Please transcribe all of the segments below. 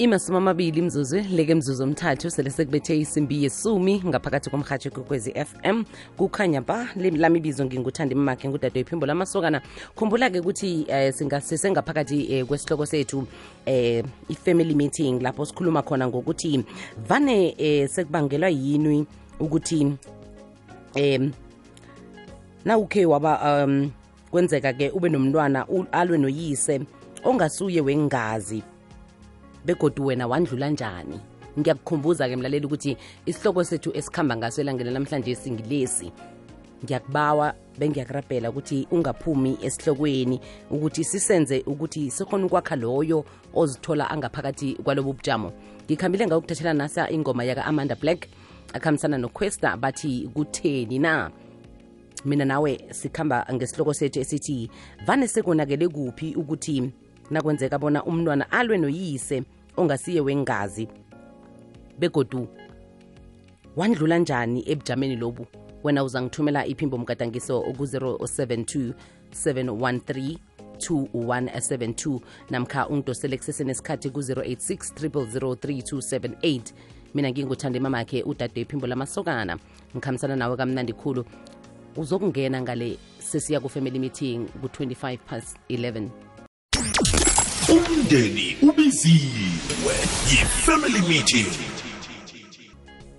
imasumi amabili mzuzu leke mzuzu omthathu sele sekubethe isimbi yesumi ngaphakathi komrhatsho kokwezi fm kukhanya ba lami ibizo nginguthanda imakhe ngudade iphimbo lamasokana. Khumbula-ke ukuthi eh, sisengaphakathi eh, kwesihloko sethu eh, i-family meeting lapho sikhuluma khona ngokuthi vane eh, sekubangelwa yini ukuthi em na ukhe waba um kwenzeka ke ube nomntwana alwe noyise ongasuye wengazi. Begodu wena wandlula njani? Ngiyakukhumbuza ke mlaleli ukuthi isihloko sethu esikhamba ngaso elangeni namhlanje singilesi. Ngiyakubawa bengiyakurabhela ukuthi ungaphumi esihlokweni ukuthi sisenze ukuthi sikhona ukwakha loyo ozithola angaphakathi kwalobo bujamo. Ngikhambile ngakukuthathela nasa ingoma yaka-amanda black akhambisana noquesta bathi kutheni na? Mina nawe sikhamba ngesihloko sethu esithi vane sekonakele kuphi ukuthi nakwenzeka bona umntwana alwe noyise? Ongasiye wengazi. Begodu wandlula njani ebujameni lobu? Wena uzangithumela iphimbo mgadangiso ku-072 713 2172 namkha ungidosele kusesenesikhathi ku-086 0003278 mina nginguthanda imamakhe udade iphimbo lamasokana. Ngikhambisana nawe kamnandi khulu. Uzokungena ngale sesiya ku-family meeting ku-25 past 11 umndeni ubiziwe yi-family meeting.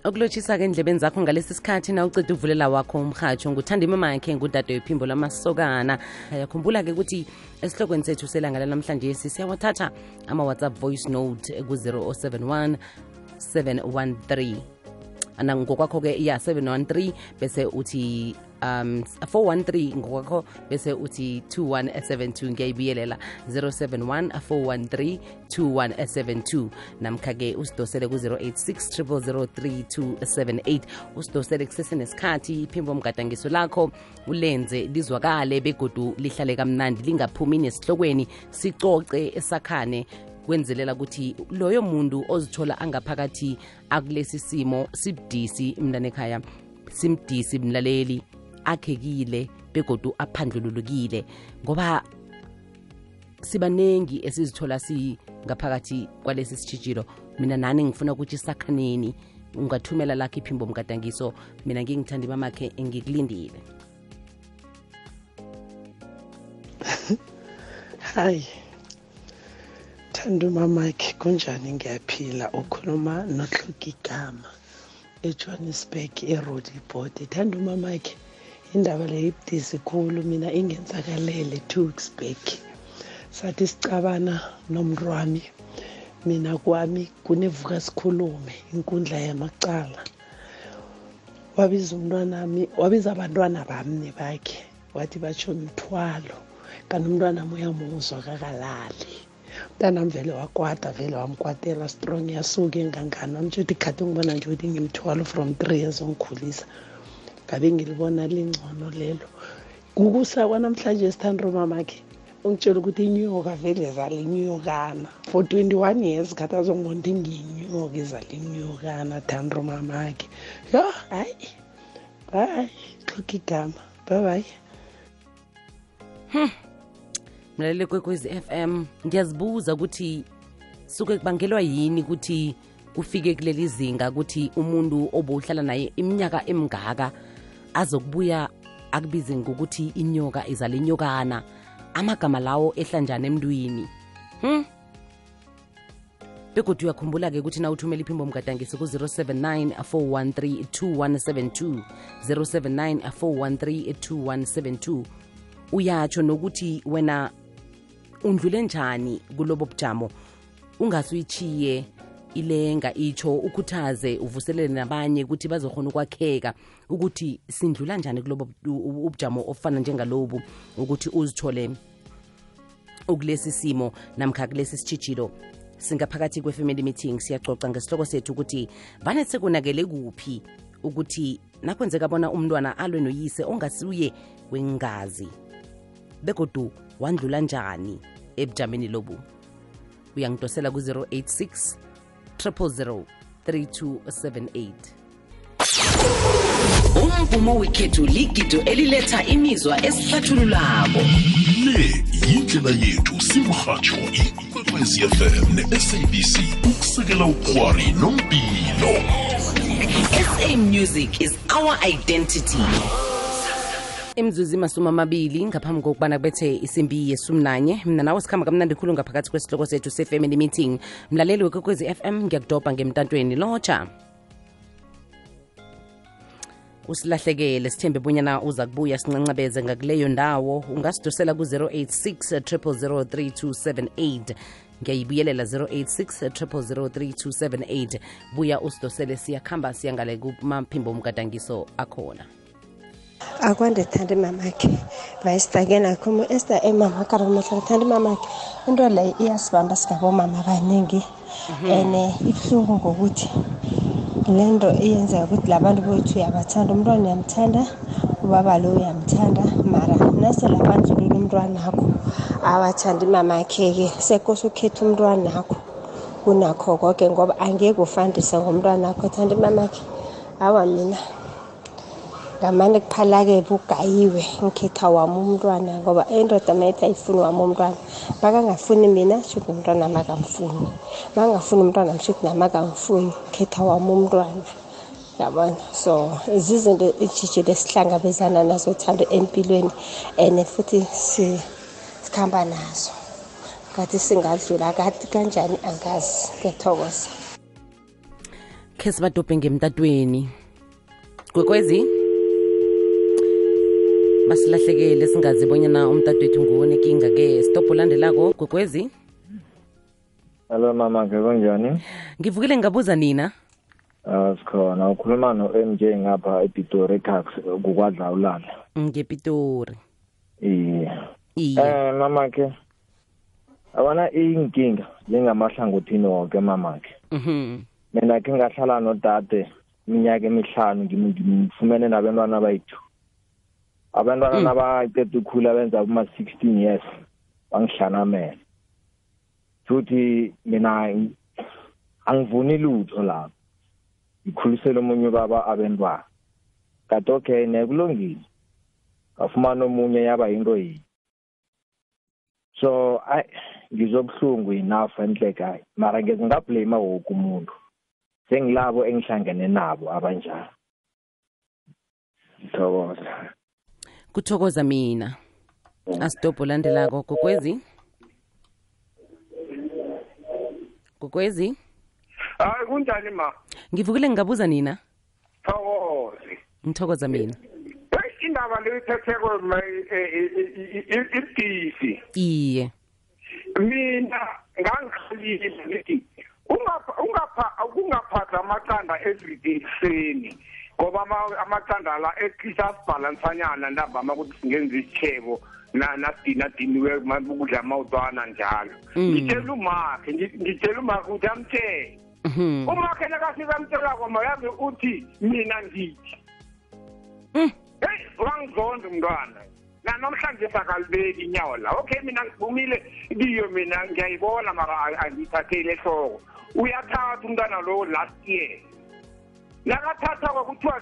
Okulotshisa-ke endlebeni zakho ngalesi sikhathi na uceda uvulela wakho umrhatsho nguthanda imamakhe ngudade wephimbo lamasokana. Yakhumbula-ke ukuthi esihlokweni sethu selanga lanamhlanje sisiyawathatha ama-whatsapp voice note ku-071 713 nangokwakho-ke ya 713 bese uthi um 413 ngokwakho bese uthi 2172 ngiyayibuyelela 071 413 2172 namkha-ke usidosele ku-086 0003278 usidosele kusesenesikhathi iphimbo mgadangiso lakho ulenze lizwakale begodu lihlale kamnandi lingaphumi nesihlokweni sicoce esakhane kwenzelela ukuthi loyo muntu ozithola angaphakathi akulesi simo sibudisi mntana ekhaya simdisi mlaleli. Akhekile begodu aphandlululukile ngoba sibaningi esizithola singaphakathi kwalesi sitshijilo mina nani ngifuna ukuthi sakhaneni ungathumela lakho iphimbo mgadangiso. Mina ngingithanda imamakhe ngikulindile hayi thanda umamakhe kunjani ngiyaphila? Ukhuluma nohluka igama ejohannesburg erodibord thanda umamakhe indaba le ibudisi khulu mina ingenzakalele two weeks back sathi sicabana nomntu wami mina kwami kunevuka sikhulume inkundla yamacala. Wabiza umntwanami wabiza abantwana bamne bakhe wathi batsho mthwalo kanti umntwana uyamuzwa kakalali mntanam vele wakwata vele wamkwatela strong yasuke engangani. Wamtsho ukuthi khathi ngibona nje ukuthi ngimthwalo from three years ongikhulisa. Ngabe ngilibona lingcono lelo. Kukusa kwanamhlanje sithanda umamakhe ungitshela ukuthi inyoka vele zala inyokana for twenty-one years khathi azongibona ukuthi ngiyinyoka izala inyokana thanda umamakhe. Yo hayi hayi xhoka igama bye bye mlaleli kwekwezi fm ngiyazibuza ukuthi suke kubangelwa yini ukuthi kufike kuleli zinga ukuthi umuntu obowuhlala naye iminyaka emingaka azokubuya akubize ngokuthi inyoka izala inyokana. Amagama lawo ehlanjani emntwini. Hm begodwa uyakhumbula-ke ukuthi na uthumela iphimbo mgadangisi ku-079 413 2172 079 413 2172 uyatsho nokuthi wena undlule njani kulobo bujamo? Ungasuyichiye ilenga itsho ukhuthaze uvuselele nabanye ukuthi bazokhona ukwakheka ukuthi sindlula njani kulobo bu- ubujamo ofana njengalobu ukuthi uzithole ukulesi simo namkha kulesi sitshijilo singaphakathi kwe-family meeting siyacoca ngesihloko sethu ukuthi vane sekonakele kuphi ukuthi nakwenzeka bona umntwana alwe noyise ongasuye wengazi begodu wandlula njani ebujameni lobu? Uyangidosela ku-086 000 3278 umvumo wekhethu ligido eliletha imizwa esihlathululako. Le yindlela yethu simrhatsho ikwekwezi fm ne-sabc ukusekela ukhwari nompilo SA music is our identity. Imzuzu imasumi amabili ngaphambi kokubana kubethe isimbi yesumnanye. Mna nawe sikhamba kamnandi khulu ngaphakathi kwesihloko sethu se-family meeting. Mlaleli wekwekwezi fm ngiyakudobha ngemtantweni lotsha usilahlekele sithembe bonyana uza kubuya sincancabeze ngakuleyo ndawo. Ungasidosela ku-086 3278 ngiyayibuyelela 086 3278 buya usidosele siyakhamba siyangale kumaphimbo omgadangiso akhona. Akwande thandi mamakhe vayisitake nakho esta emama karamehla thandi mamakhe into le iyasibamba singabomama abaningi and ibuhlungu ngokuthi le nto iyenzeka ukuthi labantu bethu uyabathanda umntwana uyamthanda ubaba lo uyamthanda. Mara nasele abanjulula umntwanakho awathanda imamakhe-ke sekose ukhetha umntwanakho kunakho konke ngoba angeke ufandise ngomntwanakho thanda imamakhe. Awa mina ngamane kuphala-ke bugayiwe ngikhetha wami umntwana ngoba indoda mayethi ayifuni wami umntwana. Makangafuni mina shuthi umntwana makamfuni. Makangafuni umntwana mshuthi namakamfuni khetha wami umntwana. Yabona? So zizinto ijijile esihlangabezana nazo thando empilweni and futhi si- sikhamba nazo. Ngathi singadlula kathi kanjani? Angazi. Ngiyathokoza. Khe sibadobhe ngemtatweni. Kwekwezi? Basilahlekele singazi bonyana umtatwethu nguwunekinga-ke stop ulandelako kwekwezi Hello mama ke kunjani? ngivukile ngabuza nina Ah sikhona ukhuluma no MJ ngapha ePitori Tax kukwadla ulala. ngepitori Eh. iye Eh mama ke abana inkinga njengamahlangothini wonke mama ke. Mhm. Mina ke ngahlala nodade iminyaka emihlanu ngimfumene nabantwana bayithu. Abantwana Mm. nabaqeda ukukhula benza kuma 16 years bangihlanamela. Futhi mina ng- angivuni lutho lapho. ngikhulisele omunye baba abantwana kanti okay nekulungile ngafumana omunye yaba yinto yini so ayi ngizobuhlungu enough enhlekayo mara ngeze ngablame woke umuntu sengilabo engihlangene nabo abanjalo ngithokoza kuthokoza mina. Asitobho olandelako kokwezi? Kokwezi? Hayi kunjani ma? Ngivukile ngingabuza nina? Thokoze. Ngithokoza mina. Heyi indaba leyiphetheko ibudisi. Iye. Mina ngangikhalile ngithi ungapha- ungapha- kungaphathwa amaqanda everyday ekuseni ngoba ama- amaqanda la ekhisa asibhalansanyana ntambama ukuthi singenza isitshebo na- nasidinadiniwe ukudla amawutwana njalo. Mm. ngitshela umakhe ngi- ngitshela umakhe ukuthi amtshele Mhm. umakhe nakafika amtshelako mayazi uthi mina ngithi Mm. heyi wangizonda umntwana. Nanamhlanje sakalibeki inyawo la. Okay mina ngivumile kiyo mina ngiyayibona mara angiyithatheli ehloko. Uyathatha umntwana lo last year. Nakathathako kuthiwa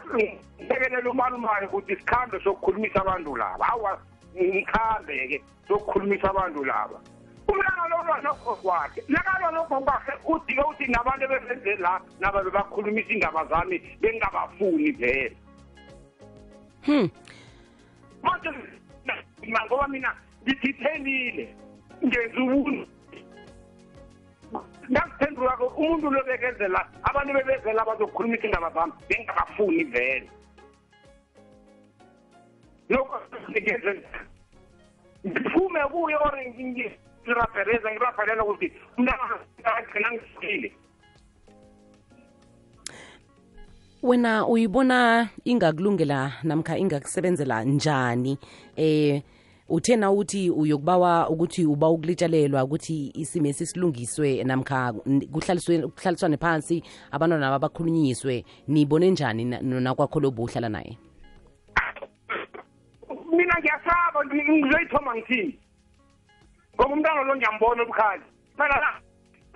sekelela umalumayo ukuthi sikhambe sokukhulumisa abantu laba. Awa ngikhambe-ke sokukhulumisa abantu laba. Umntwana lo lwanokho kwakhe nakalwanokho kwakhe udike uthi nabantu bebenze la naba bebakhulumisa indaba zami bengingabafuni vele. Hmm. manje ngoba mina ngithithelile ngenza ubuntu. Ngaziphendulako umuntu lobekezela abantu bebezela bazokhuluma indaba zami bengingabafuni vele. Nokenze ngiphume kuye or ngirabhereza ngirabhelela ukuthi umntana agcina ngifikile wena uyibona ingakulungela namkha ingakusebenzela njani? Eh uthena uthi uyokubawa ukuthi uba ukulitshalelwa ukuthi isimo esisilungiswe namkha kuhlaliswe kuhlaliswane phansi abantwana nabo bakhulunyiswe nibone njani na- nakwakho lo buhlala naye? Mina ngiyasaba ngi- ngizoyithoma ngithini ngoba umntwana lo ngiyambona obukhali. Mana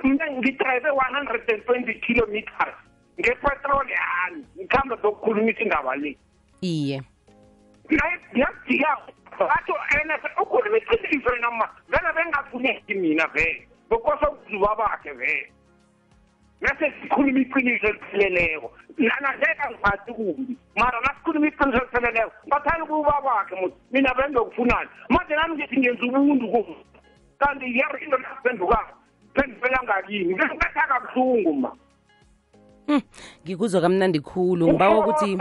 mina ngidrayive one hundred and twenty kilometers ngepetrol yami ngikuhambe zokukhulumisa indaba le. Iye. Naye batho ene ukhona beqinisile noma? Vele bengafuneki mina vele. Bekosa ukuzuba bakhe vele. Nase sikhuluma iqiniso elipheleleko. Lana ngeke ngiphathi kumbi. Mara nasikhuluma iqiniso elipheleleko bathanda ukuba bakhe muthi mina bengizokufunani? Manje nami ngithi ngenza ubuntu kubo kanti yar into nasiphendukako phendukela ngakini ngibetha kabuhlungu ma. Hmm, ngikuzwa kamnandi khulu. Ngibawa ukuthi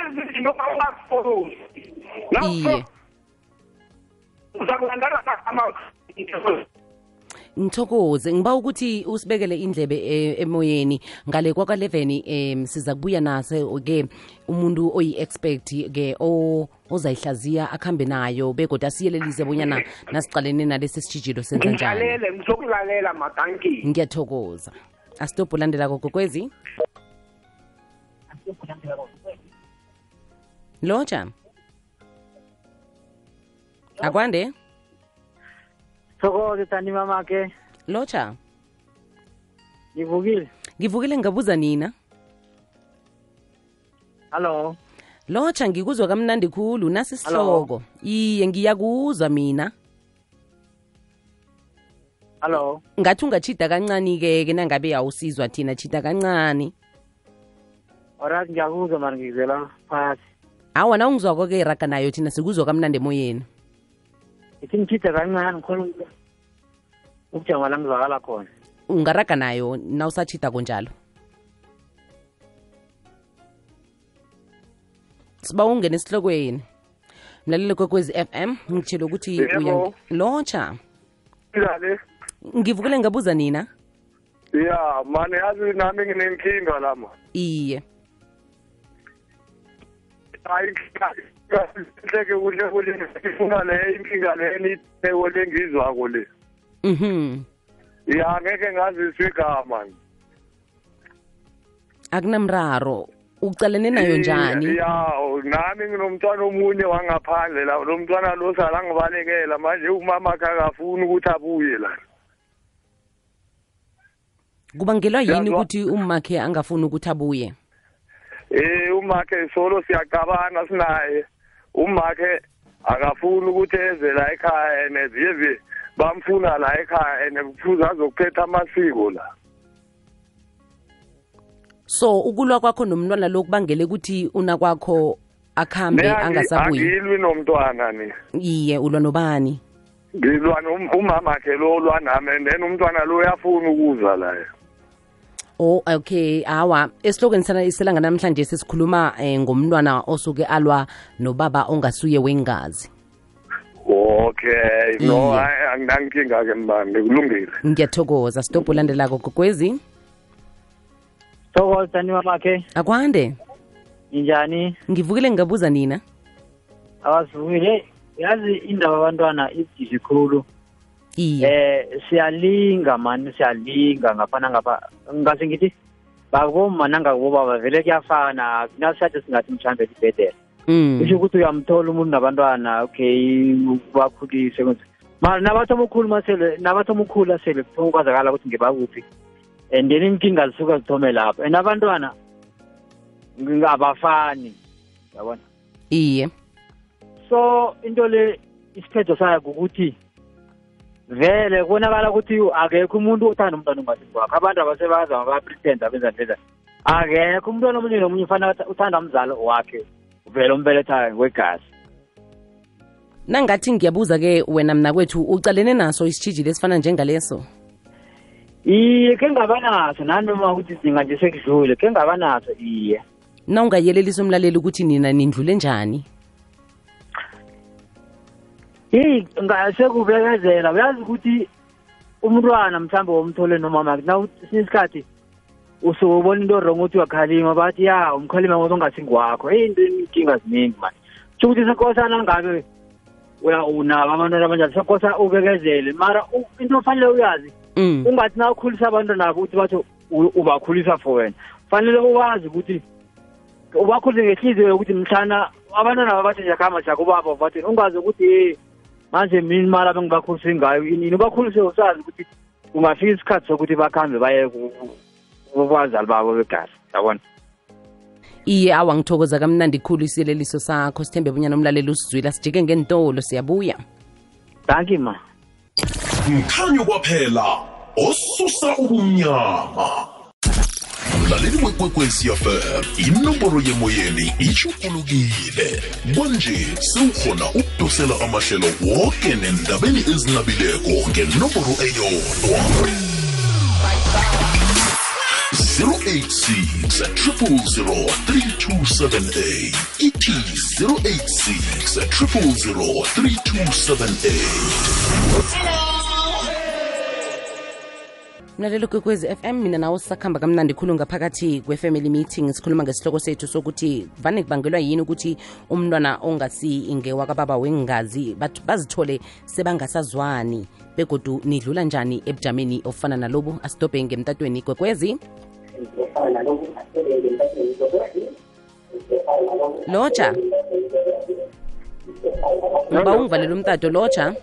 ezinto ungazifolosi Iye. Uzakulandela ama ngithokoze ngiba ukuthi usibekele indlebe e- emoyeni. Ngale kwaka-11 um siza kubuya naso ke umuntu oyi-expert ke o- ozayihlaziya akuhambe nayo begodwa asiyelelise bonyana nasicalene nalesi sitshijilo senza njani. Ngilalele ngizokulalela madankini ngiyathokoza. Asitobhu ulandelako kokwezi. Loja? Akwande? Thokoze tani mamake. Locha? Ngivukile. Ngivukile ngabuza nina. Hallo locha ngikuzwa kamnandi khulu nasi sihloko iye ngiyakuzwa mina. Hallo ngathi ungachida kancani-ke ke nangabe yawusizwa thina chida kancane orat ngiyakuzwa mani ngizela phasi. Awa na ungizwako-ke iraga nayo thina sikuzwa kamnandi emoyeni ithi ngitshida kancane khona. Ubujama la ngizwakala khona ungaraga nayo na usachidako njalo siba ungene esihlokweni. Mlaleli kwekwezi FM ngitshelo ukuthi uya lotsha njani ngivukele ngabuza nina? Ya mani yazi nami nginenkinga lama iye. Hayi hleke kuhle kuhle ifuna le inkinga le enitheko lengizwako le. Mhm. Ya ngeke ngaziswe igama. Akunamraro. Ucalene nayo njani? ya nami nginomntwana omunye wangaphandle la lo mntwana lo sala ngibalekela manje umama akafuni ukuthi abuye la. Kubangelwa yini ukuthi umakhe angafuni ukuthi abuye? Eh umakhe solo siyacabana sinaye. Umakhe akafuni ukuthi eze la ekhaya ene ziye bamfuna la ekhaya ene kufuze azokuphetha amasiko la. So ukulwa kwakho nomntwana lo kubangele ukuthi una kwakho akhambe Ne, angi- angasabuyi angilwi nomntwana ni. Iye ulwa nobani? Ngilwa nom- umamakhe lo olwa nami and then umntwana lo uyafuna ukuza la oh okay awa esihlokweni sana iselanga namhlanje sesikhuluma eh, ngomntwana osuke alwa nobaba ongasuye wengazi. Okay no anginankinga ke mbambe kulungile ngiyathokoza. Stop ulandelako gogwezi thokoza tani mamakhe. Akwande. Injani ngivukile ngingabuza nina. Awasivukile yazi indaba abantwana ibudisi khulu eh siyalinga mani siyalinga ngapha nangapha. Ngase ngithi bakuboma nangakubobaba vele kuyafana. Nasisathi singathi mhlawumbe libhedela mm. kusho ukuthi uyamthola umuntu nabantwana okay bakhulise kwenze mara nabathoma ukukhuluma sele nabathoma ukukhula sele kuthoma ukwazakala ukuthi ngibakuphi. And then inkinga zisuka zithome lapho and abantwana abafani. Yabona iye. So into le isiphetho sayo ukuthi vele kubonakala ukuthi akekho umuntu othanda umntwana ongasi kwakho abantu abasebaza bapretenda benza benza akekho umntwana omunye nomunye ufana uthanda umzalo wakhe vele umbeletha wegazi nangathi ngiyabuza-ke wena mna kwethu ucalene naso isitshijilo esifana njengaleso? Iye ke ngaba naso nanoma ukuthi sidinga nje sekudlule ke ngaba naso iye. Na ungayelelisa umlaleli ukuthi nina nindlule njani? Yeyi ngasekubekezela uyazi ukuthi umntwana mhlawumbe womthole nomama na sinye isikhathi usuke ubona into wrong ukuthi uyakhalima bathi ya umkhalima ngoba ungasingwakho eyi into inkinga ziningi mani sho ukuthi sekosana ngabe uya unabo abantwana abanjalo sekosa ubekezele. Mara u- into ofanele uyazi mm. ungathi na ukhulisa abantwana nabo ukuthi bathi u- ubakhulisa for wena fanele uwazi ukuthi ubakhulise ngehliziyo yokuthi mhlana abantwana baba bathi njakhamba jakubaba bathini ungazi ukuthi hey manje mina imali abengibakhulise ngayo. Inini ubakhulise usazi ukuthi kungafika isikhathi sokuthi bakhambe baye ku- ku- kubazali babo begazi yabona iye awa ngithokoza kamnandi khulu isiyeleliso sakho sithembe bunyana umlaleli usizwile sijike ngentolo siyabuya. Danki ma. Mkhanyo kwaphela osusa ubumnyama. Mlaleli wekwekwezi fm inomboro yemoyeni itshugulukile kwanje sewukhona ukudosela amahlelo woke nendabeni ezinabileko ngenomboro eyodwa. 086 000 3278 ithi 086 000 3278 mlalelo kwekwezi fm mina nawo sisakhamba kamnandi khulu ngaphakathi kwe-family meeting sikhuluma ngesihloko sethu sokuthi vane kubangelwa yini ukuthi umntwana ongasi ngewakababa wengazi bazithole sebangasazwani begodu nidlula njani ebujameni ofana nalobu? Asidobhe ngemtatweni kwekwezi. Loja uba ungivalela umtato loja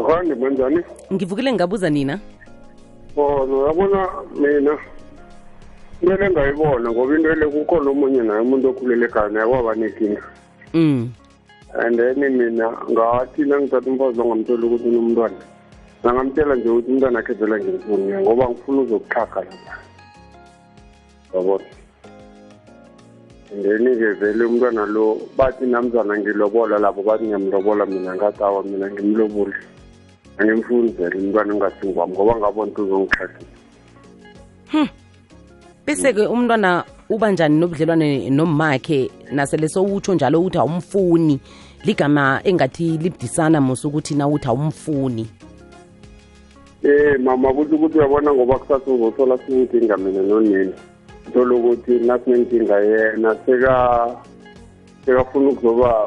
Ngani manjani? ngivukile ngabuza nina? Oh, uyabona mina kumele ngayibona ngoba into le kukhona omunye naye umuntu okhulele ekhaya naye kwaba nenkinga mm. And then mina ngathi nangithatha umfazi ongamthola ukuthi unomntwana nangamtshela nje ukuthi umntwana akhe vela ngimfuni ngoba ngifuna uzokuxhaga lapha. Yabona vele umntwana lo bathi namzana ngilobola lapho bathi ngiyamlobola mina ngathi awa mina ngimlobule angimfuni vele umntwana ungasingwami ngoba ngabona ukuthi uzongixhagisa bese-ke umntwana uba njani nobudlelwane nomakhe nasele sowutsho njalo ukuthi awumfuni ligama engathi libudisana musa ukuthi na uthi awumfuni. Eh mama kuthi ukuthi uyabona ngoba kusasa uzothola sinenkinga mina nonini uthola ukuthi nasinenkinga yena seka sekafuna ukuzoba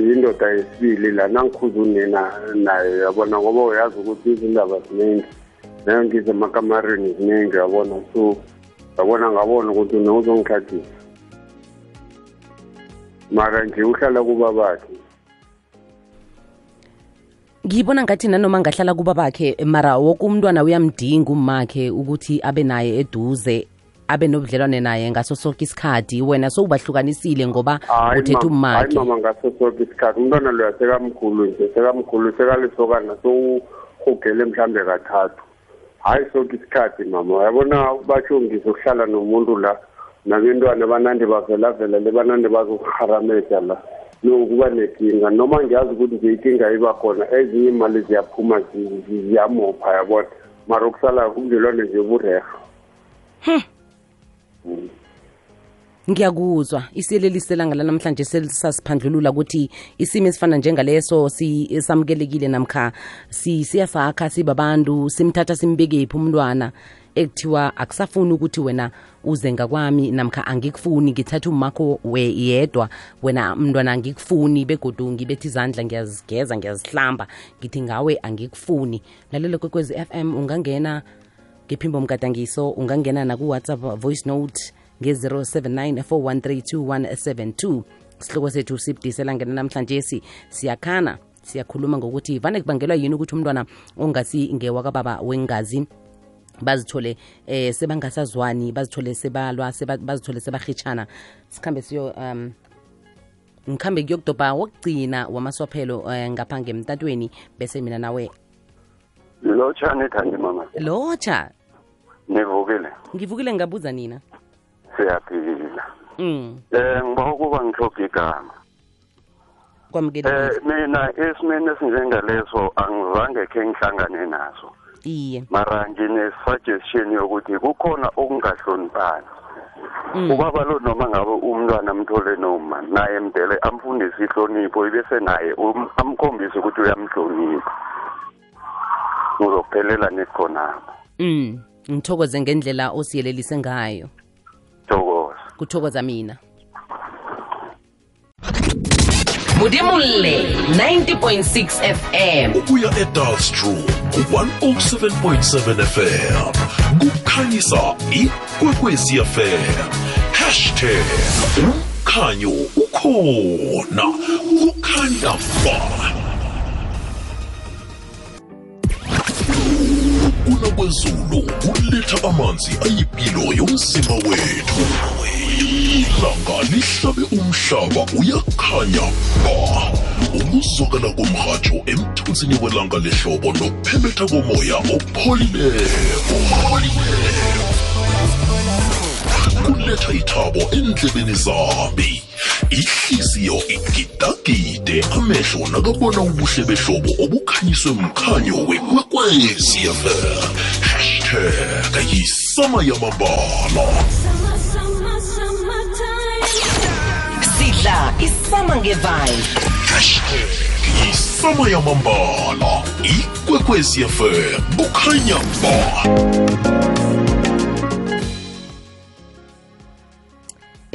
yindoda yesibili la nangikhuza unina naye yabona ngoba uyazi ukuthi izindaba ziningi nayo ngize emakamarini ziningi yabona so yabona ngabona ukuthi uzongikhathisa mara nje uhlala kuba bakhe. Ngiyibona ngathi nanoma ngahlala kuba bakhe mara woke umntwana uyamdinga umakhe ukuthi abe naye eduze abe nobudlelwane naye ngaso sonke isikhathi. Wena sowubahlukanisile ngoba Hayi uthethe mama, ngaso sonke isikhathi. Umntwana loya sekamkhulu nje sekamkhulu sekalisokana sowuhugele mhlambe kathathu. Hayi sonke isikhathi mama. Uyabona batsho ngizokuhlala nomuntu la nabentwana banande bavelavela le banande bazokuharameja la. No kuba nenkinga noma ngiyazi ukuthi nje inkinga iba khona ezinye imali ziyaphuma zi- zi- ziyamopha yabona mara ukusala ubudlelwane nje ngiyakuzwa. Isiyelelisi selanga lanamhlanje sasiphandlulula ukuthi isimo esifana njengaleso samukelekile namkha si- siyasakha sibabantu simthatha simbekephi umntwana. Ekuthiwa akusafuni ukuthi wena uze ngakwami namkha angikufuni ngithatha umakho we yedwa. Wena mntwana angikufuni begodu ngibetha izandla ngiyazigeza ngiyazihlamba. Ngithi ngawe angikufuni. Lalelo kwekwezi m ungangena ngephimbo mgadangiso ungangena naku-whatsapp voice note nge-079 413 isihloko sethu sibudisela ngena namhlanje si siyakhana siyakhuluma ngokuthi vane kubangelwa yini ukuthi umntwana ongasi ngewakababa wengazi. Bazithole eh sebangasazwani bazithole sebalwa seba- bazithole sebahitshana sikhambe siyo um ngikhambe kuyokudobha wokugcina wamaswaphelo um ngapha ngemtatweni bese mina nawe lotsha thandi mama. Lotsha nivukile ngivukile ngabuza nina? Siyaphila. Mm. Eh ngiba ukuba ngihloga igama? Kwamukelekile eh mina esimeni esinjengaleso angizange khe ngihlangane naso. Iye. Mara ngine-suggestion yokuthi kukhona okungahloniphani. Mm. ubaba lo noma ngabe umntwana amthole noma naye mdele amfundise ihlonipho ibese naye um- amkhombise ukuthi uyamhlonipha. Uzokuphelela nikhonapho mm. Ngithokoze ngendlela osiyelelise ngayo. Thokoza. Kuthokoza mina. Mudimulle 90.6 fm ukuya edalstrom ku-107.7 fm kukhanyisa ikwekwezi fm hashtag umkhanyo ukhona. Kukhanya ba kwezulu kuletha amanzi ayipilo yomzimba wethu. Ilanga lihlabe umhlaba uyakhanya ba ukuzokala komrhatsho emthunzini welanga lehlobo nokuphebetha komoya opholileko. Kuletha ithabo endlebeni zami ihliziyo igidagide. Amehlo nakabona ubuhle behlobo obukhanyiswe mkhanyo wekwekwezfm hashtag yisama yamambala. Sidla isama ngevibe. Hashtag yisama yamambala. Ikwekwezfm kukhanya ba.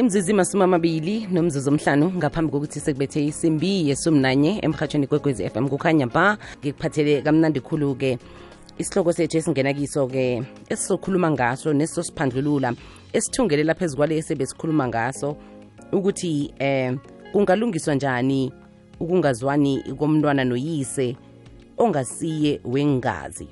Imzizi masumi amabili nomzuzu omhlanu ngaphambi kokuthi sekubethe isimbi yesumnanye emhatshweni kwekwezi FM kukhanya ba. Ngikuphathele kamnandi khulu-ke. Isihloko sethu esingena kiso-ke esizokhuluma ngaso nesizosiphandlulula esithungelela phezu kwale esebesikhuluma ngaso ukuthi eh kungalungiswa njani ukungazwani komntwana noyise ongasiye wengazi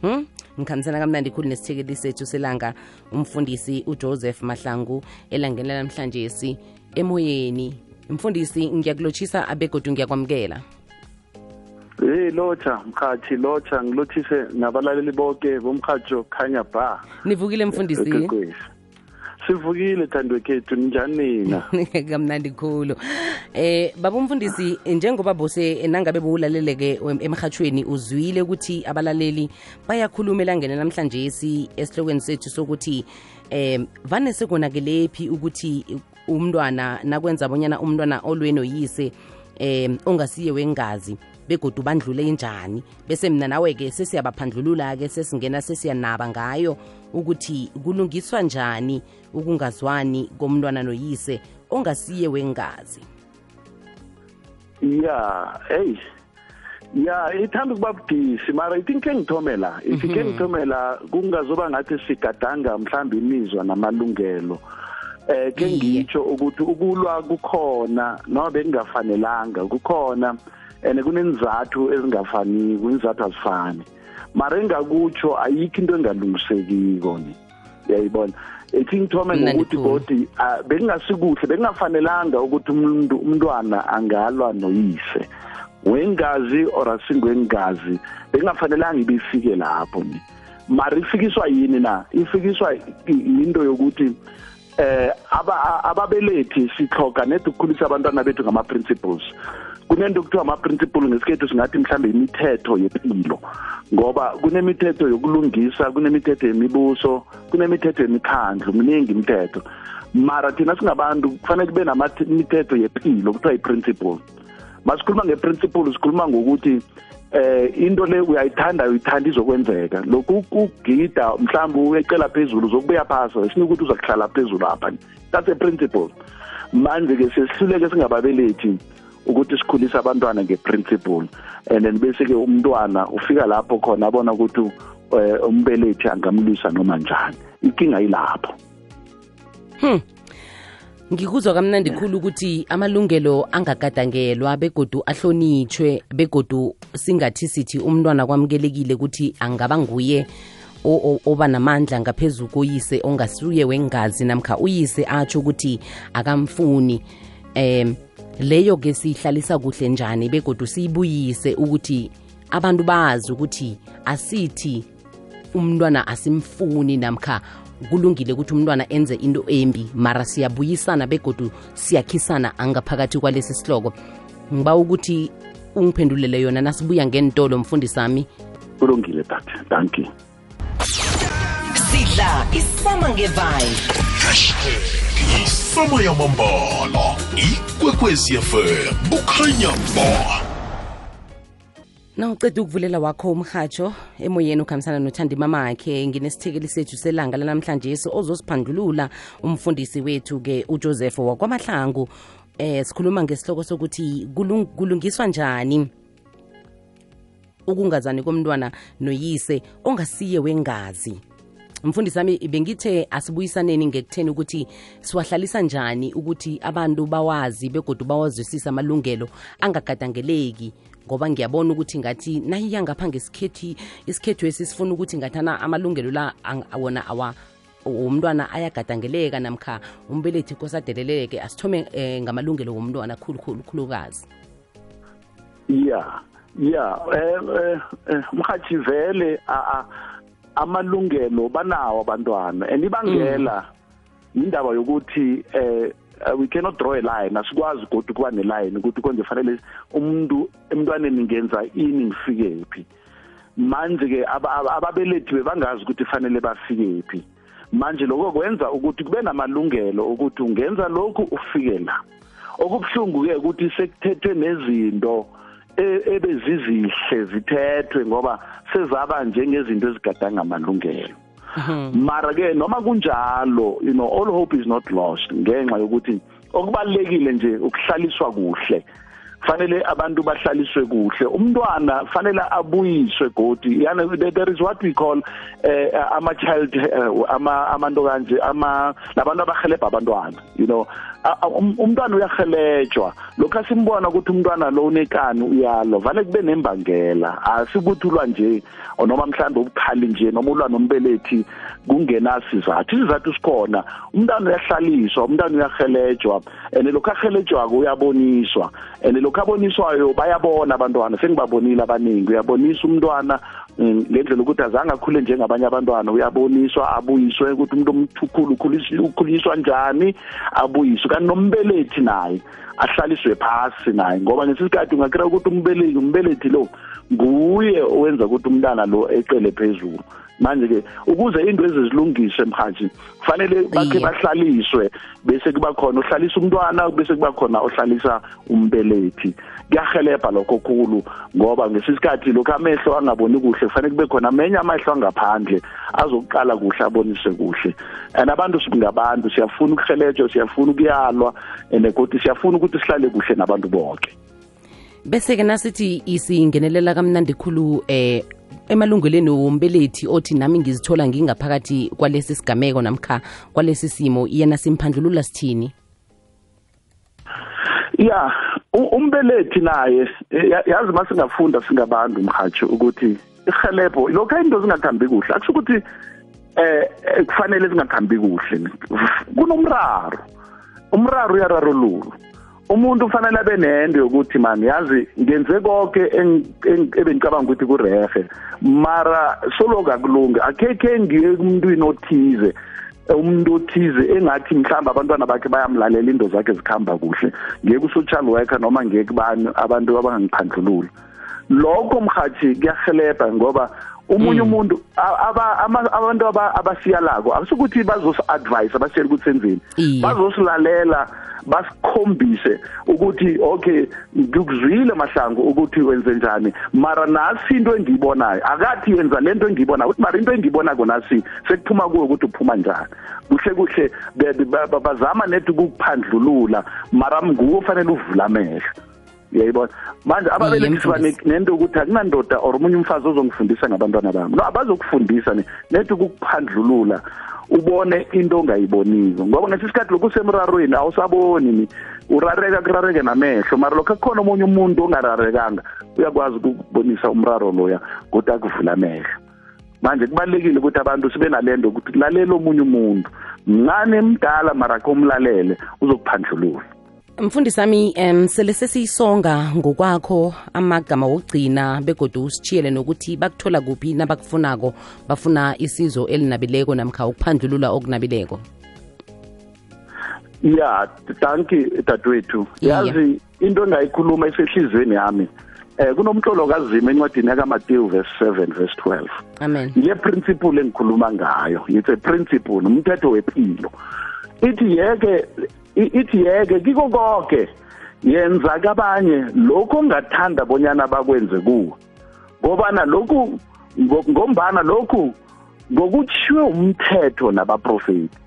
hmm? Ngikhambisana kamnandi khulu nesithekeli sethu selanga. Umfundisi ujoseph mahlangu elangeni lanamhlanje si emoyeni. Mfundisi ngiyakulotshisa abegodu ngiyakwamukela. Hey lotsha mkhathi lotsha ngilothise nabalaleli bonke bomkhatsho khanya ba. Nivukile mfundisi. Sivukile thandwe khethu ninjani nina? Kamnandi khulu. Eh baba umfundisi njengoba bose nangabe bowulaleleke emhathweni uzwile ukuthi abalaleli bayakhuluma elangeni namhlanje si esihlokweni sethu sokuthi eh vane sekunakelephi ukuthi umntwana nakwenza bonyana umntwana olwe noyise eh ongasiye wengazi begodu bandlule njani bese mina nawe-ke sesiyabaphandlulula-ke sesingena sesiyanaba ngayo. Ukuthi kulungiswa njani ukungazwani komntwana noyise ongasiye wengazi? Ya hey. Ya ithanda ukuba budisi mara ithi ngikhe ngithome la ithi ke ngithome la kungazoba ngathi sigadanga mhlawumbe imizwa namalungelo. Eh ke ngitsho ukuthi ukulwa kukhona nobe kungafanelanga kukhona and kunenzathu ezingafani kunizathu azifani. Mara engakutsho ayikho into engalungisekiko ni uyayibona? Ethi ngithome ngokuthi bodi bekungasikuhle bekungafanelanga ukuthi umuntu umntwana angalwa noyise. Wengazi or asingwengazi bekungafanelanga ibifike lapho ni mara ifikiswa yini na? Ifikiswa into yokuthi eh ababelethi sihloga nedi ukukhulisa abantwana bethu ngama-principles. Kunento kuthiwa ama-principle ngesikhethu singathi mhlawumbe imithetho yempilo ngoba kunemithetho yokulungisa kunemithetho yemibuso kunemithetho yemikhandlu miningi imithetho. Mara thina singabantu kufanele kube namithetho yempilo kuthiwa i-principle masikhuluma nge-principle sikhuluma ngokuthi eh into le uyayithanda uyithanda izokwenzeka. Lokhu ukugida mhlawumbe uyecela phezulu uzokubuya phasi sifuna ukuthi uzakuhlala phezulu apha. That's a principle. Manje-ke sesihluleke singababelethi ukuthi sikhulise abantwana nge-principle and then bese-ke umntwana ufika lapho khona abona ukuthi umbelethi angamlwisa noma njani. Inkinga yilapho. Hmm. ngikuzwa kamnandi khulu ukuthi amalungelo angagadangelwa begodu ahlonitshwe begodu singathi sithi umntwana kwamukelekile ukuthi angaba nguye oba namandla ngaphezu koyise ongasuye wengazi namkha uyise atsho ukuthi akamfuni. Em leyo ke siyihlalisa kuhle njani begodu siyibuyise ukuthi abantu bazi ukuthi asithi umntwana asimfuni namkha kulungile ukuthi umntwana enze into embi mara siyabuyisana begodu siyakhisana angaphakathi kwalesi sihloko. Ngiba ukuthi ungiphendulele yona nasibuya ngentolo mfundisi sami kulungile tata. Thank you. Sidla isama ngevibe. Hashtag isama yamambala. Ikwekwezi fm kukhanya ba na uceda ukuvulela wakho umhatsho emoyeni ukhambisana nothandi mamakhe. Nginesithekeli sethu selanga lanamhlanje ozosiphandlulula umfundisi wethu-ke ujoseph wakwamahlangu. Eh sikhuluma ngesihloko sokuthi kulung, kulungiswa njani ukungazani komntwana noyise ongasiye wengazi? Mfundisi wami bengithe asibuyisaneni ngekutheni ukuthi siwahlalisa njani ukuthi abantu bawazi begodu bawazwisisa amalungelo angagadangeleki ngoba ngiyabona ukuthi ngathi nayiya ngapha ngesikhethi isikhethu esi sifuna ukuthi ngathana amalungelo la wona awa womntwana ayagadangeleka namkha umbelethi kosadeleleke asithome um ngamalungelo womntwana khulukhulu khulukazi. Ya ya eh eh, eh, mhathi vele a- a- amalungelo banawo abantwana. And ibangela indaba yokuthi eh uh, we cannot draw a line. Asikwazi kodwa kuba neline ukuthi konje fanele umuntu emntwaneni ngenza ini ngifike phi. Manje ke aba- aba- ababelethi bebangazi ukuthi fanele bafike phi. Manje lokho kwenza ukuthi kube namalungelo ukuthi ungenza lokhu ufike la. Okubuhlungu ke ukuthi sekuthethwe nezinto ebezizihle zithethwe ngoba sezaba njengezinto ezigadanga amalungelo mara ke noma kunjalo you know all hope is not lost ngenxa yokuthi okubalekile nje ukuhlaliswa kuhle. Fanele abantu bahlaliswe kuhle. Umntwana fanele abuyiswe godi. Yani there is what we call eh, ama child eh, ama amanto kanje ama labantu abahelebha abantwana you know. A- a- um- umntwana uyahelejwa lokho asimbona ukuthi umntwana lo unekani uyalo vale kube nembangela. Asikuthulwa nje or noma mhlawumbe ubukhali nje noma ulwa nombelethi kungenasizathu. Isizathu sikhona. Umntwana uyahlaliswa umntwana uyahelejwa and lokho ahelejwako uyaboniswa. And lokho aboniswayo bayabona abantwana sengibabonile abaningi. Uyabonisa umntwana mm, ngendlela ukuthi azange akhule njengabanye abantwana. Uyaboniswa abuyiswe ukuthi umuntu omthukhulu ukhulis- ukhuliswa njani abuyiswe. Kanti nombelethi naye ahlaliswe phasi naye. Ngoba ngesikhathi ungakira ukuthi umbelethi umbelethi lo nguye owenza ukuthi umntana lo ecele phezulu. Manje ke ukuze into ezizilungise mhathi kufanele bakhe Iye. bahlaliswe bese kuba khona ohlalisa umntwana bese kuba khona ohlalisa umbelethi. Kuyahelebha lokho khulu ngoba ngesisikhathi lokho amehlo angaboni kuhle kufanele kube khona amenye amehlo angaphandle azokuqala kuhle abonise kuhle. And abantu singabantu siyafuna ukuhelejwa siyafuna ukuyalwa and kodwa siyafuna ukuthi sihlale kuhle nabantu bonke bese-ke nasithi isingenelela kamnandi khulu eh emalungelweni wombelethi othi nami ngizithola ngingaphakathi kwalesi sigameko namkha kwalesi simo yena simphandlulula sithini? Ya u- umbelethi naye eh, ya- yazi masingafunda singabantu mhatsho ukuthi ihelebho lokho into zingakhambi kuhle akusho ukuthi eh eh, kufanele zingakhambi kuhle. Kunomraro umraro uyararululwa. Umuntu ufanele abe nento yokuthi mani yazi ngenze konke eng- eng- ebengicabanga ukuthi kurehe mara solo kakulungi akhekhe ngiye kumntwini othize umuntu othize engathi mhlawumbe abantwana bakhe bayamlalela into zakhe zikhamba kuhle. Ngiye ku-social worker noma ngiye kubani abantu abangangiphandlulula lokho mhathi kuyahelebha ngoba umuntu a- aba- ama- abantu aba- abasiyalako akusukuthi bazosi-advise abasiyela ukuthi senzeni bazosilalela basikhombise ukuthi okay ngikuzwile mahlangu ukuthi wenze njani. Mara nasi into engiyibonayo akathi yenza lento engiyibonayo ukuthi mara into engiyibonako nasi sekuphuma kuwe ukuthi uphuma njani. Kuhle kuhle bazama nethi ukukuphandlulula mara nguwe ufanele uvule amehlo. Uyayibona manje ababelekisi siba nento ukuthi akunandoda or omunye umfazi ozongifundisa ngabantwana bami. No abazokufundisa ne- nethi ukukuphandlulula ubone into ongayiboniko ngoba ngesi sikhathi lokhu usemrarweni awusaboni ni. Urareka kurareke namehlo. Mara lokho akukhona omunye umuntu ongararekanga uyakwazi ukubonisa umraro loya kodwa akuvula amehlo. Manje kubalulekile ukuthi abantu sibe nalento ukuthi lalela omunye umuntu. Mncane mdala mara komlalele uzokuphandlulula mfundisi sami um sele sesiyisonga ngokwakho amagama wokugcina begodu usitshiyele nokuthi bakuthola kuphi nabakufunako bafuna isizo elinabileko namkha ukuphandlulula okunabileko. Ya danki dadewethu yazi into engayikhuluma esehlizweni yami eh kunomtlolo kazima encwadini yakaMateyu verse 7 verse 12 amen. Ile principle engikhuluma ngayo it's a principle umthetho wempilo ithi yeke ithi yeke kiko konke yenza kabanye lokho ongathanda bonyana bakwenze kuwe. Ngobana lokhu ngo- ngombana lokhu ngokutshiwe umthetho nabaprofeti.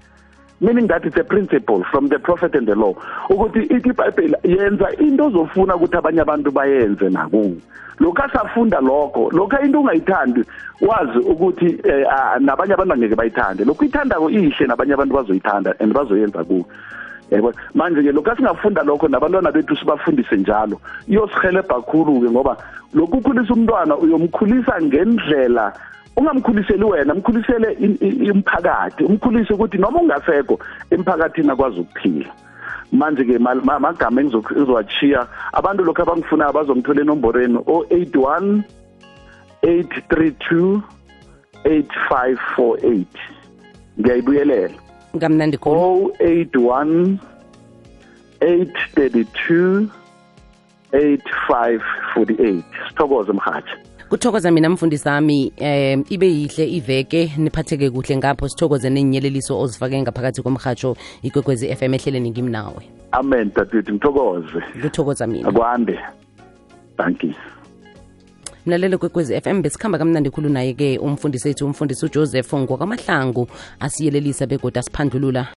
Meaning that it's a principle from the prophet and the law ukuthi ithi ibhayibheli yenza into ozofuna ukuthi abanye abantu bayenze nakuwe. Lokhu asafunda lokho lokhu into ungayithandi wazi ukuthi eh, ah, nabanye abantu angeke bayithande. Lokhu ithandako ihle nabanye abantu bazoyithanda and bazoyenza kuwe. Yebo manje-ke lokhu asingafunda lokho nabantwana bethu sibafundise njalo. Iyosihelebha khulu-ke ngoba lokhu ukhulisa umntwana uyomkhulisa ngendlela ungamkhuliseli wena mkhulisele i- i- imphakathi umkhulise ukuthi noma ungasekho emphakathini akwazi ukuphila. Manje-ke ma- ma- amagama engizo- engizowachiya abantu lokhu abangifunayo bazongithola enomborweni o-81 832 8548 ngiyayibuyelela. Kamnandi khulu. 081 832 8548 sithokoze mhathi kuthokoza mina mfundisi wami eh ibe yihle iveke niphatheke kuhle ngapho. Sithokoze nenyeleliso ozifake ngaphakathi komhatsho ikwekwezi FM ehleleni ngimnawe amen dadewethu ngithokoze. Kuthokoza mina. Akwande. Thank you. Mlalelo kwekwezi FM besikhamba kamnandi khulu naye-ke umfundisi wethu umfundisi ujoseph ngwakwamahlangu asiyelelisa begoda asiphandlulula